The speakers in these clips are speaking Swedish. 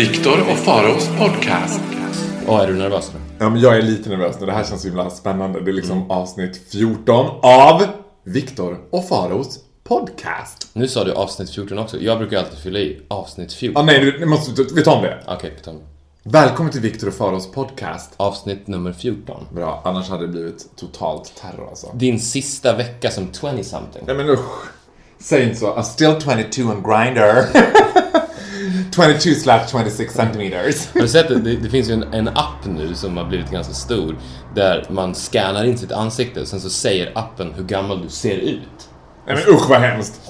Viktor och Faraos podcast. Åh, är du nervös nu? Ja, men jag är lite nervös nu. Det här känns så himla spännande. Det är liksom avsnitt 14 av Viktor och Faros podcast. Nu sa du avsnitt 14 också. Jag brukar alltid fylla i avsnitt 14. Ah, nej, nu måste vi ta om det. Okej, vi tar den. Välkommen till Viktor och Faros podcast. Avsnitt nummer 14. Bra, annars hade det blivit totalt terror alltså. Din sista vecka som 20-something. Nej men usch. Säg inte så. I'm still 22 on grinder. 22 slash 26 centimeters. Har du sett det? Det, det finns ju en, en app nu som har blivit ganska stor. Där man scannar in sitt ansikte och sen så säger appen hur gammal du ser ut. Nej men usch vad hemskt.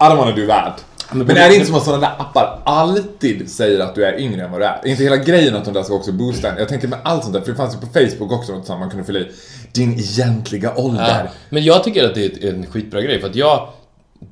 I don't wanna do that. Men, är det inte som att sådana där appar alltid säger att du är yngre än vad du är? Inte hela grejen att de där ska också boosta en? Jag tänker med allt sånt där, för det fanns ju på Facebook också något sånt man kunde fylla i din egentliga ålder. Ja, men jag tycker att det är en skitbra grej för att jag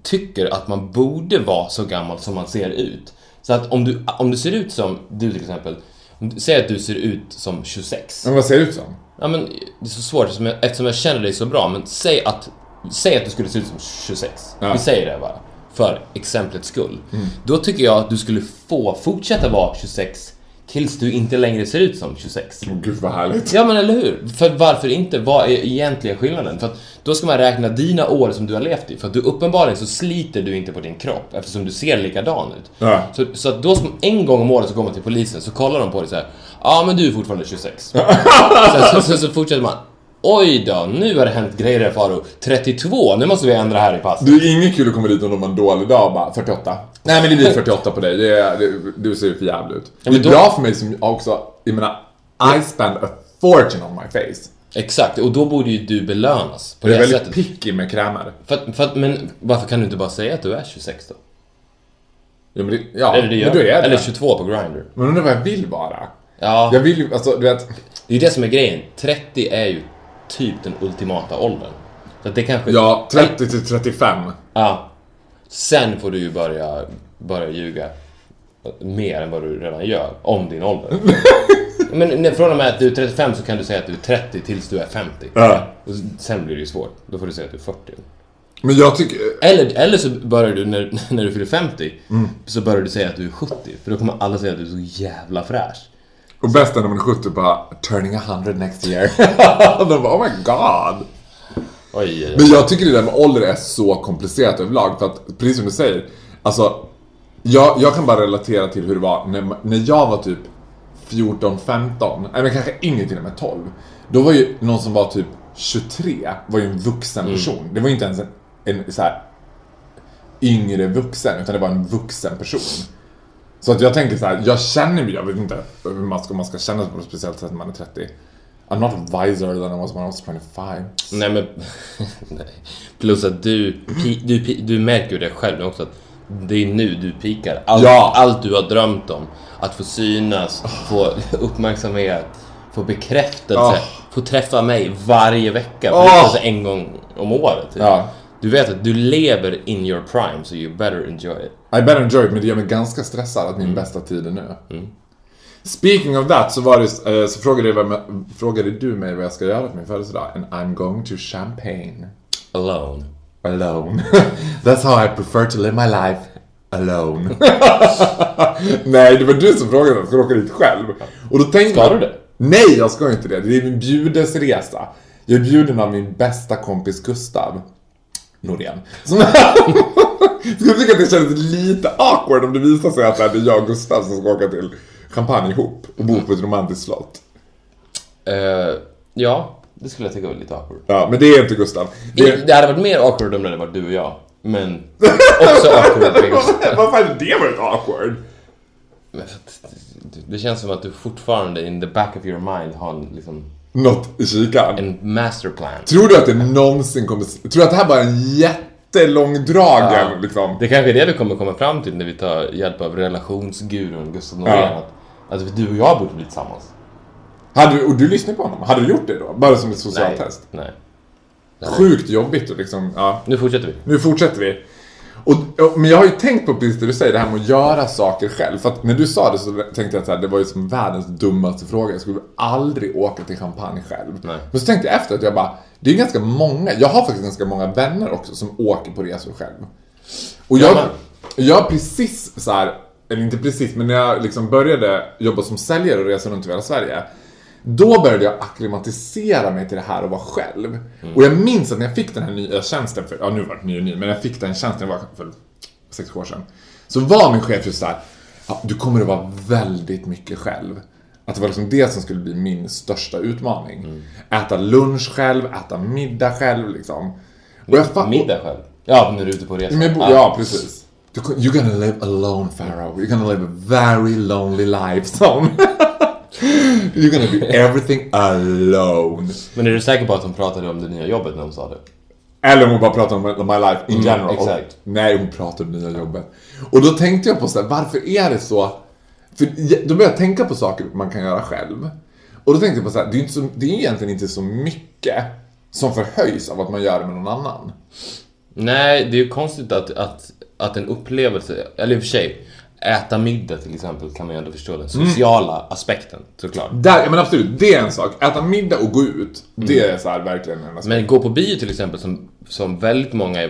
tycker att man borde vara så gammal som man ser ut. Så att om du, om du ser ut som, du till exempel, du, säg att du ser ut som 26. Men vad ser det ut som? Ja men det är så svårt eftersom jag, eftersom jag känner dig så bra, men säg att, säg att du skulle se ut som 26. Ja. Vi säger det bara, för exemplets skull. Då tycker jag att du skulle få fortsätta vara 26 tills du inte längre ser ut som 26. Åh gud vad härligt. Ja men eller hur? För varför inte? Vad är egentligen skillnaden? För att då ska man räkna dina år som du har levt i. För att du uppenbarligen så sliter du inte på din kropp eftersom du ser likadan ut. Ja. Så, så att då som en gång om året så går man till polisen så kollar de på dig så här. Ja men du är fortfarande 26. så, så, så, så fortsätter man. Oj då, nu har det hänt grejer här Faro. 32, nu måste vi ändra här i passet. Det är inget kul att komma dit om de har en dålig dag och bara 48. Nej men det blir 48 på dig, det är, det, du ser ju för jävligt ut. Det är då- bra för mig som också, jag menar, I spend a fortune on my face. Exakt, och då borde ju du belönas på Jag det är väldigt sättet. picky med krämer. För för men varför kan du inte bara säga att du är 26 då? Ja, men det, ja, Eller det men då är jag Eller det. 22 på Grindr. Men undrar vad jag vill vara. Ja, Jag vill ju, alltså du vet, det är ju det som är grejen. 30 är ju typ den ultimata åldern. Så att det kanske... ja 30 till 35. Ja. Sen får du ju börja, börja ljuga mer än vad du redan gör om din ålder. Men från och med att du är 35 så kan du säga att du är 30 tills du är 50. Ja. Och sen blir det ju svårt. Då får du säga att du är 40. Men jag tycker, Eller, eller så börjar du, när, när du fyller 50, så börjar du säga att du är 70. För då kommer alla säga att du är så jävla fräsch. och bäst är när man är 70 bara turning 100 next year. De bara oh my god. Oj, oj, oj. Men jag tycker det där med ålder är så komplicerat överlag för att, precis som du säger, alltså jag, jag kan bara relatera till hur det var när, när jag var typ 14, 15, eller kanske yngre till och med 12. Då var ju någon som var typ 23, var ju en vuxen person. Det var ju inte ens en, en så här yngre vuxen, utan det var en vuxen person. Så att jag tänker så här, jag känner mig, jag vet inte hur man ska, man ska känna sig på ett speciellt sätt när man är 30. I'm not wiser than I was when I was 25. Nej men... nej. Plus att du, du, du märker ju det själv också att det är nu du pikar. Allt, Ja. allt du har drömt om. Att få synas, få uppmärksamhet, få bekräftelse, Oh. få träffa mig varje vecka. Oh. Alltså en gång om året. typ. Ja. Du vet att du lever in your prime, so you better enjoy it. I better enjoy it, men det gör mig ganska stressad att min bästa tid är nu. Speaking of that så, var det, eh, så frågade, jag frågade du mig vad jag ska göra på min födelsedag. And I'm going to Champagne. Alone. Alone. That's how I prefer to live my life. Alone. Nej, det var du som frågade om jag ska åka dit själv. Och då tänkte Ska jag- du det? Nej, jag ska inte det. Det är min bjudesresa. Jag är bjuden av min bästa kompis Gustav Norén. Som skulle tycka att det kändes lite awkward om det visar sig att det är jag och Gustav som ska åka till Champagne ihop och bo på ett romantiskt slott. Eh, ja, det skulle jag tycka var lite awkward. Ja, men det är inte Gustav. Det Det, det hade varit mer awkward om det hade varit du och jag. Men också awkward. Varför hade det varit awkward? Det- känns som att du fortfarande in the back of your mind har liksom... något i kikaren. En masterplan. Tror du att det någonsin kommer... Tror du att det här bara är en jättelångdragen Ja. liksom? Det kanske är det vi kommer komma fram till när vi tar hjälp av relationsgurun Gustav Norén. Ja. Att du och jag borde bli tillsammans. Hade du, och du lyssnade på honom? Hade du gjort det då? Bara som ett socialt test? Nej. Sjukt jobbigt och liksom, ja. Nu fortsätter vi. Nu fortsätter vi. Och, och, men jag har ju tänkt på precis det du säger, det här med att göra saker själv. För att när du sa det så tänkte jag att det var ju som världens dummaste fråga. Jag skulle aldrig åka till champagne själv. Nej. Men så tänkte jag efter att jag bara, det är ganska många, jag har faktiskt ganska många vänner också som åker på resor själv. Och jag, Ja, jag precis så här, eller inte precis, men när jag liksom började jobba som säljare och resa runt i hela Sverige. Då började jag akklimatisera mig till det här och vara själv. Och jag minns att när jag fick den här nya tjänsten, för, ja nu var det ny och ny, men jag fick den tjänsten, var för sex år sedan. Så var min chef just såhär, ja, du kommer att vara väldigt mycket själv. Att det var liksom det som skulle bli min största utmaning. Äta lunch själv, äta middag själv liksom. Och jag Middag själv. Ja, när du är ute på resa. ja, precis. You're gonna live alone, Pharaoh. You're gonna live a very lonely life, son. you're gonna do everything alone. Men är du säker på att hon pratade om det nya jobbet när hon sa det? Eller om hon bara pratar om my life in Mm, general. exakt. Nej, hon pratar om nya jobbet. Och då tänkte jag på så här, varför är det så? För då började jag tänka på saker man kan göra själv. Och då tänkte jag på så här, det är, inte så, det är egentligen inte så mycket som förhöjs av att man gör det med någon annan. Nej, det är ju konstigt att, att, att en upplevelse, eller i och för sig, äta middag till exempel kan man ju ändå förstå den sociala aspekten såklart. Där, men absolut, det är en sak. Äta middag och gå ut, det är så här verkligen en aspekt. Men gå på bio till exempel som, som väldigt många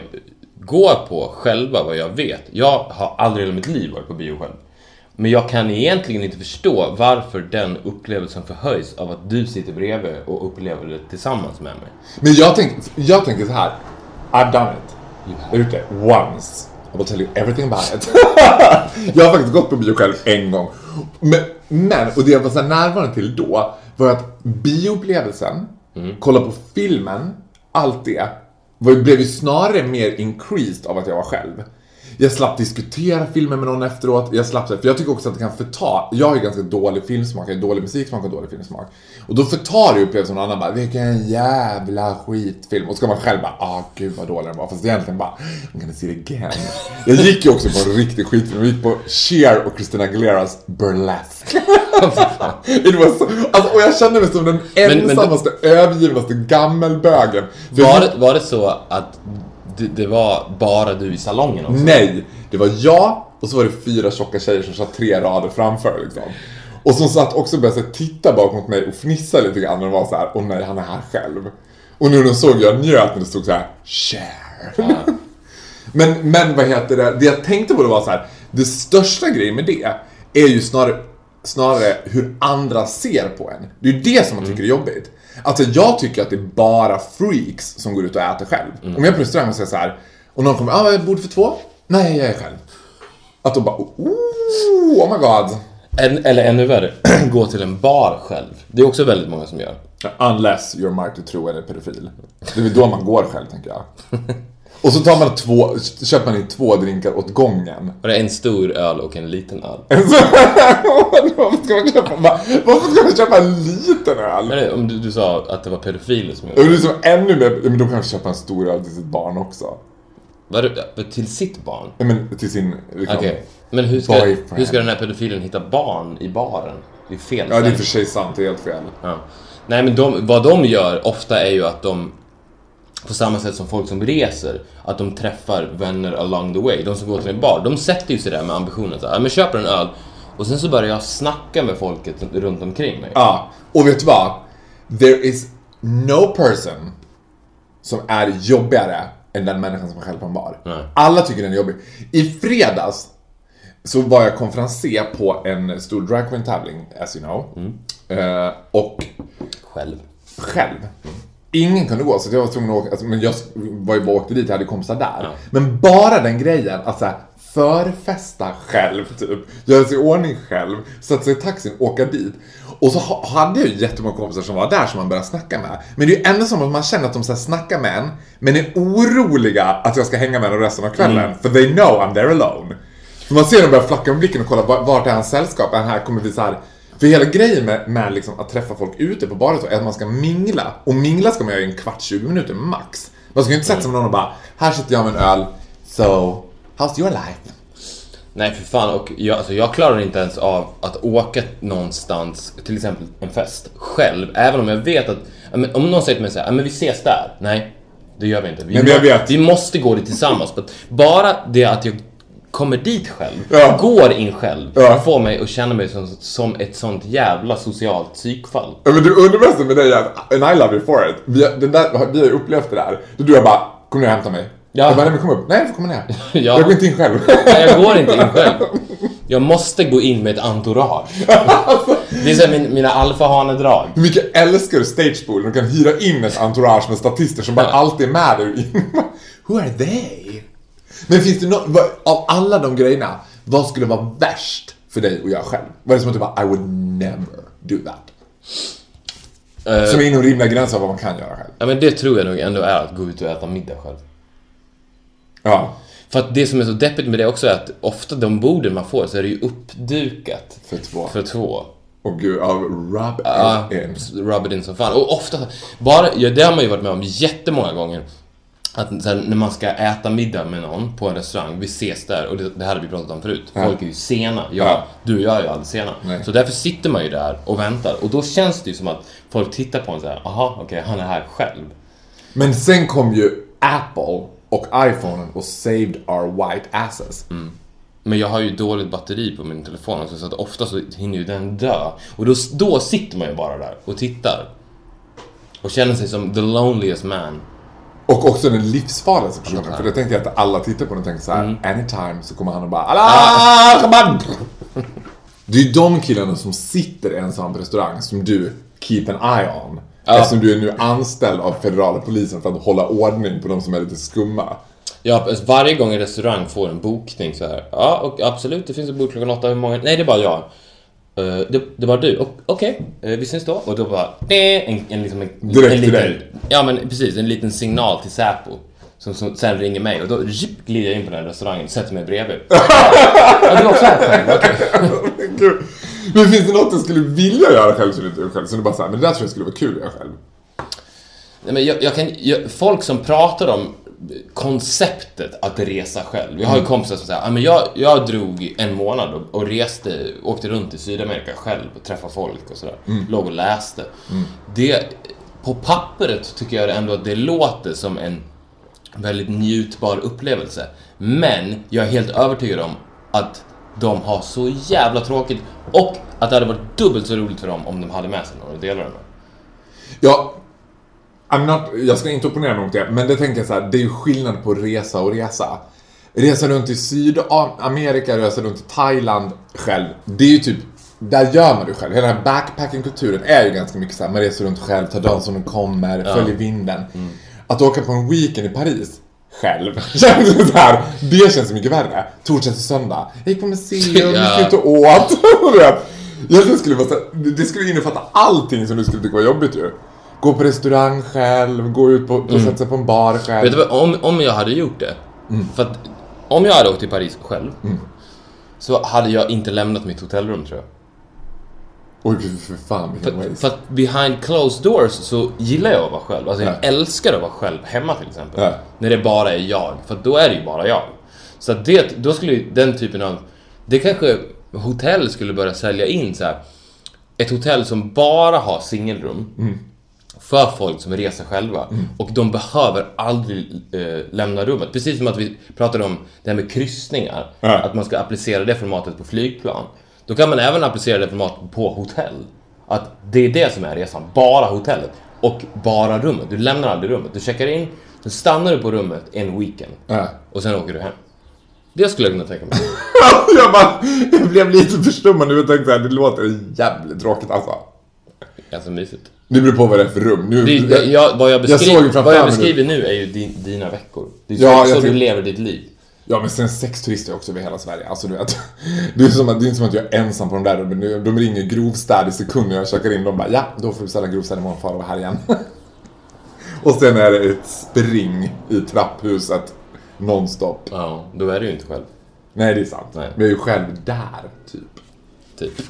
går på själva vad jag vet. Jag har aldrig i hela mitt liv varit på bio själv. Men jag kan egentligen inte förstå varför den upplevelsen förhöjs av att du sitter bredvid och upplever det tillsammans med mig. Men jag, tänk, jag tänker så här. I've done it. Ute. Once. I will tell you everything about it. jag har faktiskt gått på bio själv en gång. Men, men och det jag var så närvarande till då, var att bioupplevelsen, kolla på filmen, allt det, var, blev ju snarare mer increased av att jag var själv. Jag slapp diskutera filmen med någon efteråt. Jag slapp, för jag tycker också att det kan förta. Jag har ju ganska dålig filmsmak, jag har dålig musiksmak och dålig filmsmak. Och då förtar det upplevelsen någon annan bara, vilken jävla skitfilm. Och så ska man själv bara, ah gud vad dålig den var. Fast egentligen bara, I'm gonna see it again. Jag gick ju också på en riktig skitfilm. Jag gick på Cher och Christina Aguileras Burlesque. It was so, alltså, och jag kände mig som den men ensammaste, övergivnaste gammelbögen. Var var det så att det, det var bara du i salongen också? Nej, det var jag och så var det fyra tjocka tjejer som satt tre rader framför liksom. Och som satt också och började titta bak mot mig och fnissa lite grann och var så här, åh nej han är här själv. Och nu när de såg jag njöt när det stod så här, share. men, men vad heter det, det jag tänkte på det var så här, det största grejen med det är ju snarare, snarare hur andra ser på en. Det är ju det som man tycker är jobbigt. Alltså jag tycker att det är bara freaks som går ut och äter själv. Om jag är på restaurang och säger så här, och någon kommer, ah, bord för två? Nej, jag är själv. Att de bara, oh, oh my god. En, eller ännu värre, gå till en bar själv. Det är också väldigt många som gör. Unless you're to tro eller pedofil. Det är då man går själv, tänker jag. Och så tar man två, köper man in två drinkar åt gången. Och det är en stor öl och en liten öl. varför, ska man köpa, va- varför ska man köpa en liten öl? Men om du, du sa att det var pedofiler som gjorde det det. är som ännu mer, men de kanske köpa en stor öl till sitt barn också. Var till sitt barn? Nej, men till sin, liksom. Okej. Men hur ska, Boyfriend. hur ska den här pedofilen hitta barn i baren? Det är fel Ja, det är för sig sant, det är helt fel. Ja. Nej men de, vad de gör ofta är ju att de på samma sätt som folk som reser, att de träffar vänner along the way. De som går till en bar, de sätter ju sig där med ambitionen att ja, men köper en öl och sen så börjar jag snacka med folket runt omkring mig. Ja, och vet du vad? There is no person som är jobbigare än den människan som är själv på en bar. Nej. Alla tycker den är jobbig. I fredags så var jag konferencier på en stor drag queen tävling, as you know. Eh, och Själv. själv. Ingen kunde gå, så jag var tvungen att åka. Alltså, men jag var ju bara åkte dit, jag hade kompisar där. Men bara den grejen, att så här, förfesta själv, typ. Göra sig i ordning själv, sätta sig i taxin, åka dit. Och så ha- hade jag ju jättemånga kompisar som var där som man började snacka med. Men det är ju ändå som att man känner att de så här snackar med en, men är oroliga att jag ska hänga med dem resten av kvällen. För they know I'm there alone. För man ser dem börja flacka med blicken och kolla var- vart är hans sällskap? Är han här? Kommer vi så här För hela grejen med, med liksom att träffa folk ute på barer så är att man ska mingla. Och mingla ska man göra i en kvart, 20 minuter max. Man ska ju inte sätta sig med någon och bara, här sitter jag med en öl, so, how's your life? Nej för fan, och jag, alltså jag klarar inte ens av att åka någonstans, till exempel en fest, själv. Även om jag vet att, om någon säger till mig såhär, men vi ses där. Nej, det gör vi inte. Vi, men vet. vi måste gå dit tillsammans. Bara det att jag kommer dit själv, Ja. går in själv, Ja. får mig att känna mig som, som ett sånt jävla socialt psykfall. Ja men det underbästa med dig är att, and I love you for it. Vi, har- den där, vi har upplevt det där. Då du jag bara, kom ner och hämta mig. Ja. Jag bara, nej men kom upp. Nej, du får komma ner. Ja. Jag går inte in själv. Nej, jag går inte in själv. Jag måste gå in med ett entourage. Det är så min, mina alfahanedrag. Hur mycket älskar du stagepool? Du kan hyra in ett entourage med statister som bara alltid är med dig. Who are they? Men finns det något, vad- av alla de grejerna, vad skulle vara värst för dig att göra själv? Vad är det som att du bara, I would never do that? Som är inom rimliga gränser av vad man kan göra själv. Ja men det tror jag nog ändå är att gå ut och äta middag själv. Ja, För att det som är så deppigt med det också är att ofta de borden man får så är det ju uppdukat. för två. För två. Och gud, ja, rub it in. rub it in som fan. Och ofta, bara, ja, det har man ju varit med om jättemånga gånger. Att här, när man ska äta middag med någon på en restaurang, vi ses där och det, det här har vi pratat om förut. Folk är ju sena. Jag, Ja. Du och jag är ju aldrig sena. Nej. Så därför sitter man ju där och väntar. Och då känns det ju som att folk tittar på en så här, aha, okej, han är här själv. Men sen kom ju Apple och iPhonen och saved our white asses. Men jag har ju dåligt batteri på min telefon också, så att ofta så hinner ju den dö. Och då, då sitter man ju bara där och tittar. Och känner sig som the loneliest man. Och också den livsfarligaste personen. För det tänkte jag att alla tittar på den och tänker så här: Mm. anytime så kommer han och bara Allah, Akbar!" Det är ju de killarna som sitter ensam på restaurang som du keep an eye on. Ja. Eftersom du är nu anställd av federala polisen för att hålla ordning på de som är lite skumma. Ja, alltså varje gång en restaurang får en bokning så här. Ja, och absolut, det finns ett bord klockan åtta. Hur många? Nej, det är bara jag. Eh, det, det var du. Och- Okej, eh, vi syns då. Och då bara... eh, En, en, liksom en, Direkt en till liten, dig. Ja, men precis. En liten signal till Säpo. Som, som sen ringer mig och då zip, glider jag in på den restaurangen sätter mig bredvid. ja, du är också här. Gud. Men finns det något du skulle vilja göra själv som du inte gör själv? Som du bara säger, men det där tror jag skulle vara kul att göra själv. Nej, men jag, jag kan, jag, folk som pratar om konceptet att resa själv. Jag har ju kompisar som säger, ah, men jag, jag drog en månad och, och reste, åkte runt i Sydamerika själv och träffade folk och sådär. Låg och läste. Det, på pappret tycker jag ändå att det låter som en väldigt njutbar upplevelse. Men jag är helt övertygad om att de har så jävla tråkigt och att det hade varit dubbelt så roligt för dem om de hade med sig någon att dela det med. Ja, I'm not, jag ska inte opponera mot det, men det tänker jag så här, det är ju skillnad på resa och resa. Resa runt i Sydamerika, resa runt i Thailand själv, det är ju typ, där gör man det själv. Hela den här backpacking-kulturen är ju ganska mycket så här, man reser runt själv, tar dagen som den kommer, följer vinden. Att åka på en weekend i Paris själv, känns det så här, det känns mycket värre. Torsdag till söndag, jag gick på museum, Ja. gick ut och åt. Jag skulle vara så, här- det skulle innefatta allting som du skulle tycka var jobbigt ju. Gå på restaurang själv, gå ut på, på sätta sig på en bar själv. Vet du vad, om, om jag hade gjort det. För att om jag hade åkt till Paris själv. Så hade jag inte lämnat mitt hotellrum tror jag. Oj, gud, för fan vilken För, för att behind closed doors så gillar jag att vara själv. Alltså jag Ja. älskar att vara själv hemma till exempel. Ja. När det bara är jag. För då är det ju bara jag. Så att det, då skulle ju den typen av... Det kanske hotell skulle börja sälja in så här. Ett hotell som bara har singelrum. Mm. För folk som reser själva. Och de behöver aldrig eh, lämna rummet. Precis som att vi pratade om det här med kryssningar. Ja. Att man ska applicera det formatet på flygplan. Då kan man även applicera det formatet på hotell. Att det är det som är resan. Bara hotellet. Och bara rummet. Du lämnar aldrig rummet. Du checkar in, sen stannar du på rummet en weekend. Ja. Och sen åker du hem. Det skulle jag kunna tänka mig. jag, bara, jag blev lite förstummad nu och tänkte att det låter jävligt tråkigt alltså. Ganska mysigt. Det beror på vad det är för rum. Nu, Det, det, jag, vad jag, Jag såg beskriver, framför vad jag beskriver nu är ju din, dina veckor. Det är så, Ja, jag så du tänkte- lever ditt liv. Ja men sen sex turister också över hela Sverige. Alltså du vet. Det är, som att, det är inte som att jag är ensam på de där rummen. De- ringer grovstäd i sekunder jag checkar in. De bara ja, då får vi ställa grovstäd imorgon för att vara här igen. och sen är det ett spring i trapphuset nonstop. Ja, då är du ju inte själv. Nej det är sant. Nej. Men jag är ju själv där, typ. Typ.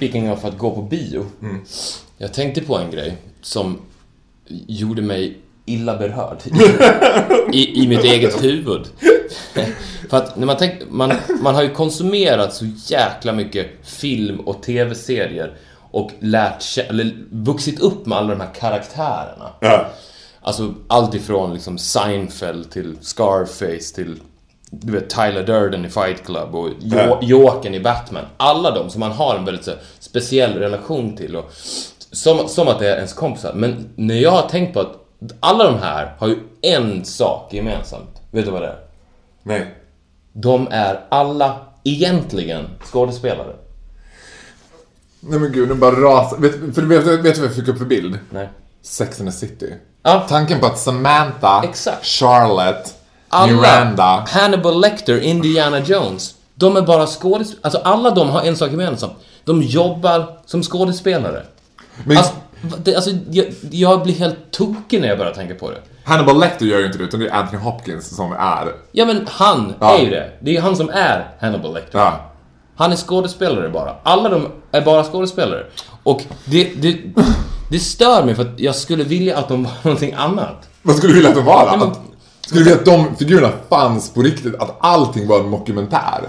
Speaking of att gå på bio. Jag tänkte på en grej som gjorde mig illa berörd i, i, i mitt eget huvud. För att när man, tänk, man, man har ju konsumerat så jäkla mycket film och tv-serier och lärt eller vuxit upp med alla de här karaktärerna. Ja. Alltså allt ifrån liksom Seinfeld till Scarface till du vet Tyler Durden i Fight Club och jo- Ja. Jokern i Batman. Alla de som man har en väldigt så, speciell relation till och som, som att det är ens kompisar. Men när jag har tänkt på att alla de här har ju en sak gemensamt. Vet du vad det är? Nej. De är alla egentligen skådespelare. Nej men gud, nu bara rasar. Vet, för, vet, vet, vet du vad jag fick upp för bild? Nej. Sex and the City. Ja. Tanken på att Samantha, Exakt. Charlotte, Alla, Miranda. Hannibal Lecter, Indiana Jones. De är bara skådespelare. Alltså alla de har en sak gemensamt. De jobbar som skådespelare. Men Alltså, det, alltså jag, jag blir helt tokig när jag börjar tänka på det. Hannibal Lecter gör ju inte det, utan det är Anthony Hopkins som är... Ja men han Ja. är ju det. Det är han som är Hannibal Lecter. Ja. Han är skådespelare bara. Alla de är bara skådespelare. Och det, det, det stör mig för att jag skulle vilja att de var någonting annat. Vad skulle du vilja att de var då? Skulle du vilja att de figurerna fanns på riktigt? Att allting var en mockumentär?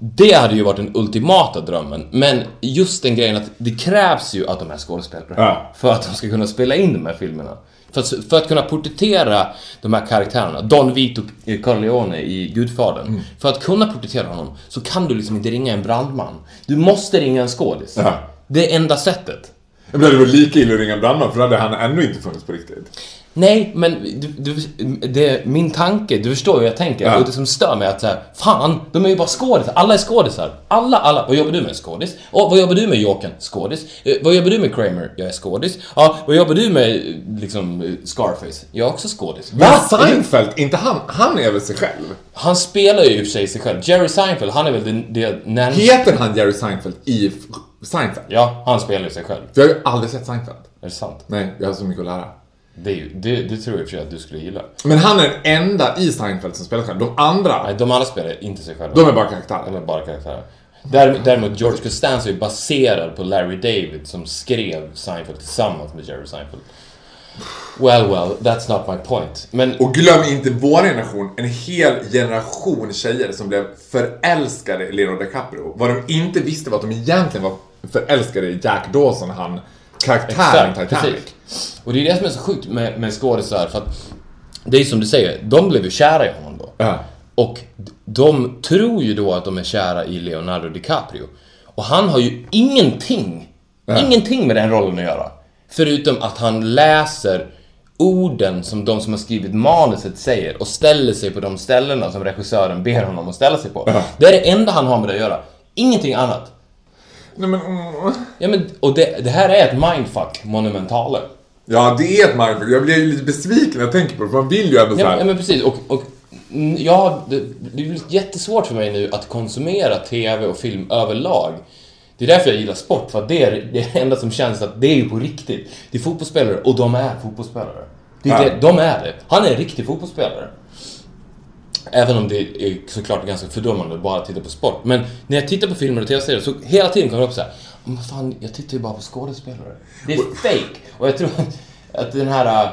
Det hade ju varit den ultimata drömmen. Men just den grejen att det krävs ju att de är skådespelare. Ja. För att de ska kunna spela in de här filmerna. För att, för att kunna porträttera de här karaktärerna, Don Vito Corleone i Gudfadern. Mm. För att kunna porträttera honom så kan du liksom inte ringa en brandman. Du måste ringa en skådis. Ja. Det är enda sättet. Men det hade varit lika illa att ringa en brandman, för då hade han ännu inte funnits på riktigt. Nej, men du, du, det, min tanke, du förstår hur jag tänker. Ja. Och det som stör mig är att så här, fan, de är ju bara skådisar. Alla är skådisar. Alla, alla. Vad jobbar du med? Skådis. Och vad jobbar du med Jokern? Skådis. Eh, vad jobbar du med Kramer? Jag är skådis. Ja, vad jobbar du med liksom eh, Scarface? Jag är också skådis. Men Seinfeld, inte han, han är väl sig själv? Han spelar ju i och för sig sig själv. Jerry Seinfeld, han är väl det, det närmast... Heter han Jerry Seinfeld i Seinfeld? Ja, han spelar ju sig själv. Jag har ju aldrig sett Seinfeld. Är det sant? Nej, jag har så mycket att lära. Det, det, det tror jag i och för sig att du skulle gilla. Men han är den enda i Seinfeld som spelar själv. De andra, Nej, de andra spelar inte sig själva. de är bara karaktärer. De är bara karaktärer. Däremot, däremot George Costanza är baserad på Larry David som skrev Seinfeld tillsammans med Jerry Seinfeld. Well, well, that's not my point. Men Och glöm inte vår generation, en hel generation tjejer som blev förälskade i Leonardo DiCaprio. Vad de inte visste var att de egentligen var förälskade i Jack Dawson, han karaktären exakt, Titanic. precis. Och det är det som är så sjukt med, med skådisar för att det är som du säger, de blev ju kära i honom då. Ja. Och de tror ju då att de är kära i Leonardo DiCaprio. Och han har ju ingenting, ingenting med den rollen att göra. Förutom att han läser orden som de som har skrivit manuset säger och ställer sig på de ställena som regissören ber honom att ställa sig på. Det är det enda han har med det att göra. Ingenting annat. Nej, men, mm. Ja, men, och det, det här är ett mindfuck monumentale. Ja, det är ett mindfuck. Jag blir lite besviken när jag tänker på det, för man vill ju ändå Ja, men- ja men precis. Och, och mm, ja, det, det blir jättesvårt för mig nu att konsumera TV och film överlag. Det är därför jag gillar sport, för att det är det, är det enda som känns att det är ju på riktigt. Det är fotbollsspelare och de är fotbollsspelare. Det är Ja. det, de är det. Han är en riktig fotbollsspelare. Även om det är såklart ganska fördummande att bara titta på sport. Men när jag tittar på filmer och TV-serier så hela tiden kommer det upp så här. Men fan, jag tittar ju bara på skådespelare. Det är fake. Och jag tror att, att den här... äh,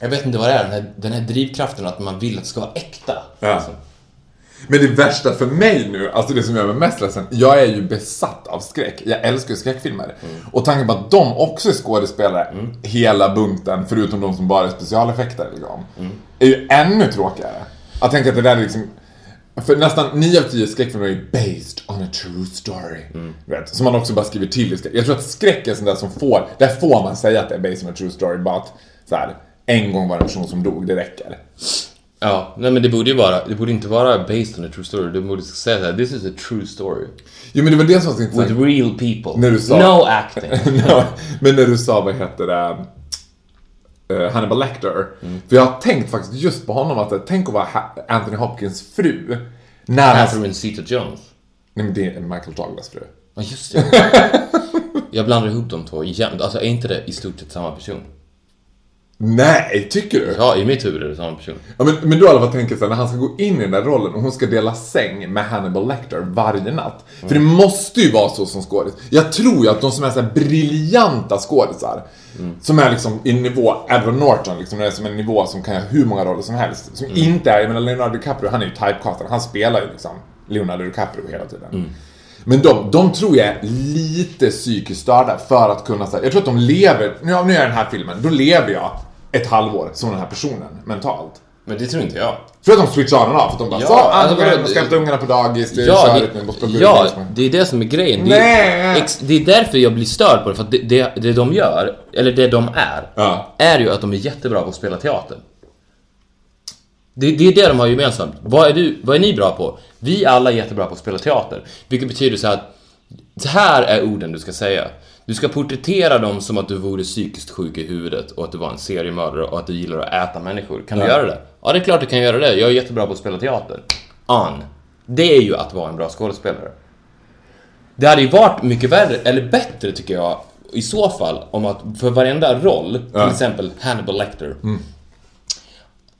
Jag vet inte vad det är, den här, den här drivkraften att man vill att det ska vara äkta. Ja. Alltså. Men det värsta för mig nu, alltså det som gör mig mest ledsen, jag är ju besatt av skräck. Jag älskar ju skräckfilmer. Och tanken på att de också är skådespelare, hela bunten, förutom de som bara är specialeffekter, liksom, är ju ännu tråkigare. Att tänka att det där är liksom... För nästan 9 av 10 skräckfilmer är based on a true story. Du Vet, som man också bara skriver till i skräck. Jag tror att skräck är sånt där som får, där får man säga att det är based on a true story, bara att så här, en gång var det en person som dog, det räcker. Ja, nej men det borde ju vara, det borde inte vara based on a true story. Du borde säga såhär, this is a true story. Jo men det var det som var så intressant. With real people. När du sa- No acting. Ja, men när du sa, vad heter det, eh, Hannibal Lecter. För jag har tänkt faktiskt just på honom att tänk att vara Anthony Hopkins fru. När han... Catherine Zeta-Jones. Nej men det är Michael Douglas fru. Ja, just det. Jag blandar ihop de två jämt. Alltså, är inte det i stort sett samma person? Nej, tycker du? Ja, i mitt huvud är det samma person. Ja, men, men du har i alla fall tänkt såhär, när han ska gå in i den där rollen och hon ska dela säng med Hannibal Lecter varje natt. För det måste ju vara så som skådis. Jag tror ju att de som är så här briljanta skådisar, som är liksom i nivå Edward Norton, liksom, det är som en nivå som kan göra hur många roller som helst. Som inte är, jag menar Leonardo DiCaprio, han är ju typecastad, han spelar ju liksom Leonardo DiCaprio hela tiden. Men de, de tror jag är lite psykiskt störda för att kunna säga, jag tror att de lever, nu, nu är jag den här filmen, då lever jag ett halvår som den här personen mentalt. Men det tror inte jag. Tror du att de switchar on och av? För att de bara Ja, så, ah, alltså, jag ska hämta ungarna på dagis, det är Ja, körigt nu, det, måste ja, det är det som är grejen. Det, är- ex, det är därför jag blir störd på det, för att det, det, det de gör, eller det de är, Ja. är ju att de är jättebra på att spela teater. Det, det är det de har gemensamt. Vad är, du, vad är ni bra på? Vi alla är jättebra på att spela teater. Vilket betyder så att, här är orden du ska säga. Du ska porträttera dem som att du vore psykiskt sjuk i huvudet och att du var en seriemördare och att du gillar att äta människor. Kan du Ja. göra det? Ja, det är klart du kan göra det. Jag är jättebra på att spela teater. On. Det är ju att vara en bra skådespelare. Det hade ju varit mycket värre, eller bättre tycker jag, i så fall, om att för varenda roll, till Ja. exempel Hannibal Lecter,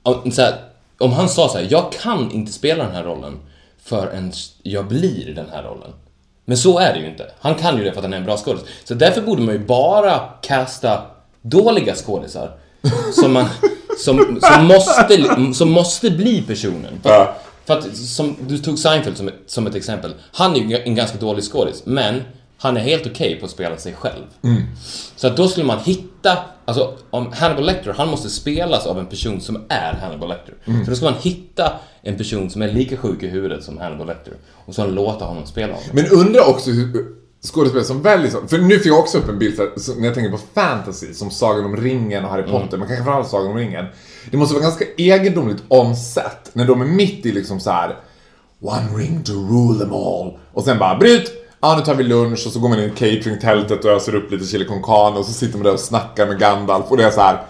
om, så här, om han sa så här, jag kan inte spela den här rollen förrän jag blir den här rollen. Men så är det ju inte. Han kan ju det för att han är en bra skådis. Så därför borde man ju bara casta dåliga skådisar som, man, som, som, måste, som måste bli personen. För, Ja. för att, som, du tog Seinfeld som ett, som ett exempel. Han är ju en ganska dålig skådis, men han är helt okej på att spela sig själv. Så att då skulle man hitta, alltså om Hannibal Lecter, han måste spelas av en person som är Hannibal Lecter. Så då ska man hitta en person som är lika sjuk i huvudet som Hannibal Lecter och så låta honom spela honom. Men undrar också hur skådespelare som väljer så, för nu fick jag också upp en bild så när jag tänker på fantasy, som Sagan om ringen och Harry Potter, men kanske framförallt Sagan om ringen. Det måste vara ganska egendomligt on set, när de är mitt i liksom så här One ring to rule them all. Och sen bara bryt! Ja, nu tar vi lunch och så går man in i catering-tältet och öser upp lite chili con carne och så sitter man där och snackar med Gandalf och det är så här.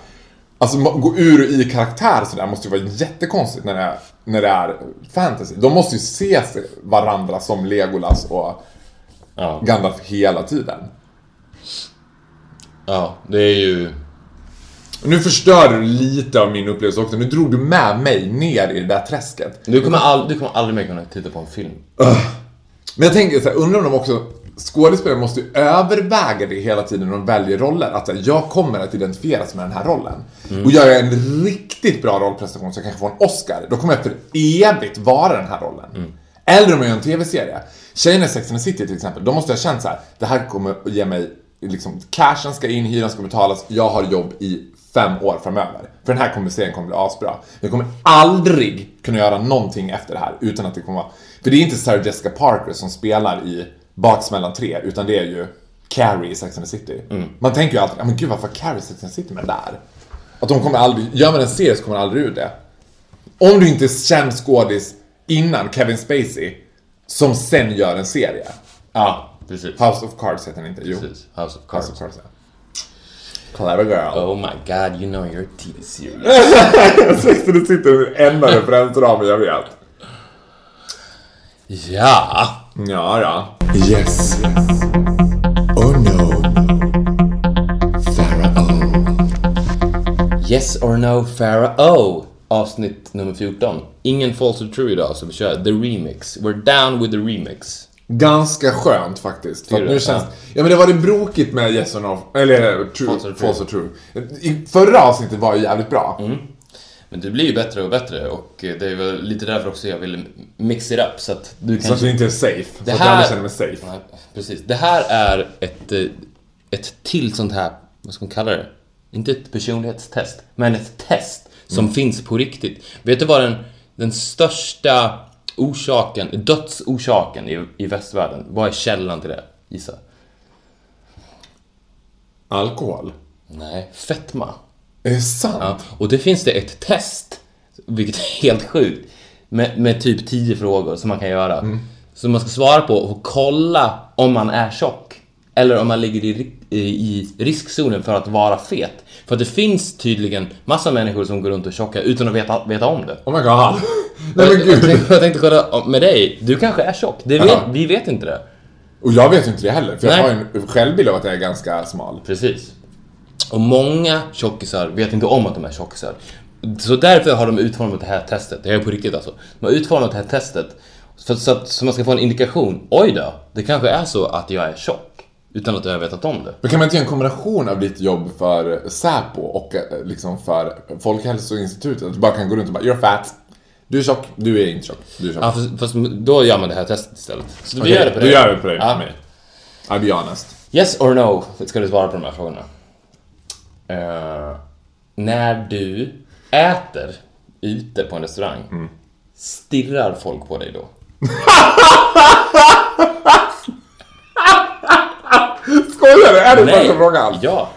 Alltså gå ur och i karaktär sådär måste ju vara jättekonstigt när det, är, när det är fantasy. De måste ju se varandra som Legolas och Ja, Gandalf hela tiden. ja det är ju... Nu förstörde du lite av min upplevelse också. Nu drog du med mig ner i det där träsket. Du kommer, all, du kommer aldrig mer kunna titta på en film. Men jag tänker så här, undrar om de också Skådespelare måste ju överväga det hela tiden när de väljer roller. Att här, jag kommer att identifieras med den här rollen. Och gör jag en riktigt bra rollprestation så jag kanske får en Oscar. Då kommer jag för evigt vara den här rollen. Eller om jag gör en TV-serie. Tjejerna i Sex and the City till exempel. Då måste jag känna så här. Det här kommer att ge mig liksom, cashen ska in, hyran ska betalas. Jag har jobb i fem år framöver. För den här kommer serien kommer bli asbra. Jag kommer aldrig kunna göra någonting efter det här utan att det kommer vara... För det är inte Sarah Jessica Parker som spelar i Baksmällan 3, utan det är ju Carrie i Sex and the City. Man tänker ju alltid, "Ja, men gud varför Carrie i Sex and the City med där? Att de kommer aldrig, gör man en serie så kommer man aldrig ur det. Om du inte är känd skådis innan Kevin Spacey, som sen gör en serie. Ja, precis. House of Cards heter den inte, jo. precis. House of Cards. House of Cards, ja. Clever girl. Oh my god, you know you're a TV series. Sex and the City är den enda referensramen jag vet. Ja! Ja, ja. Yes. Oh no. Pharaoh. Yes or no Pharaoh avsnitt nummer 14. Ingen false or true idag så vi kör the remix. We're down with the remix. Ganska skönt faktiskt. För nu du? känns... Ja. Ja men det var det brokigt med Yes or No, eller true, False false, or or true. true. I förra avsnittet var ju jävligt bra. Men det blir ju bättre och bättre och det är väl lite därför också jag vill mix it up så att du Så att kan... det inte är safe. Det så att jag här- aldrig känner mig safe. Nej, precis. Det här är ett, eh, ett till sånt här, vad ska man kalla det? Inte ett personlighetstest, men ett test som Mm. finns på riktigt. Vet du vad den, den största orsaken, dödsorsaken i, i västvärlden, vad är källan till det? Gissa. Alkohol? Nej, fetma. Är det sant? Ja, och det finns det ett test, vilket är helt sjukt, med, med typ 10 frågor som man kan göra. Mm. Som man ska svara på och kolla om man är tjock. Eller om man ligger i, i riskzonen för att vara fet. För att det finns tydligen massa människor som går runt och tjocka utan att veta, veta om det. Oh my god. Nej men jag, jag, gud. tänkte, jag tänkte kolla med dig, du kanske är tjock. Det vet, vi vet inte det. Och jag vet inte det heller, för jag Nej. har ju en självbild av att jag är ganska smal. Precis. Och många tjockisar vet inte om att de är tjockisar. Så därför har de utformat det här testet. Det är på riktigt alltså. De har utformat det här testet så, så, att, så man ska få en indikation. Oj då, det kanske är så att jag är tjock. Utan att jag har vetat om det. Men kan man inte göra en kombination av ditt jobb för Säpo och eh, liksom för Folkhälsoinstitutet? Att du bara kan gå runt och bara “You're fat”. Du är tjock, du är inte tjock. Du är tjock. Ja, fast, fast då gör man det här testet istället. Så vi gör det på då dig. gör vi det på dig, Ja. I'll be honest. Yes or no ska du svara på de här frågorna. Eh, när du äter ute på en restaurang, Mm. stirrar folk på dig då? Skojar du? Är det första frågan? Ja.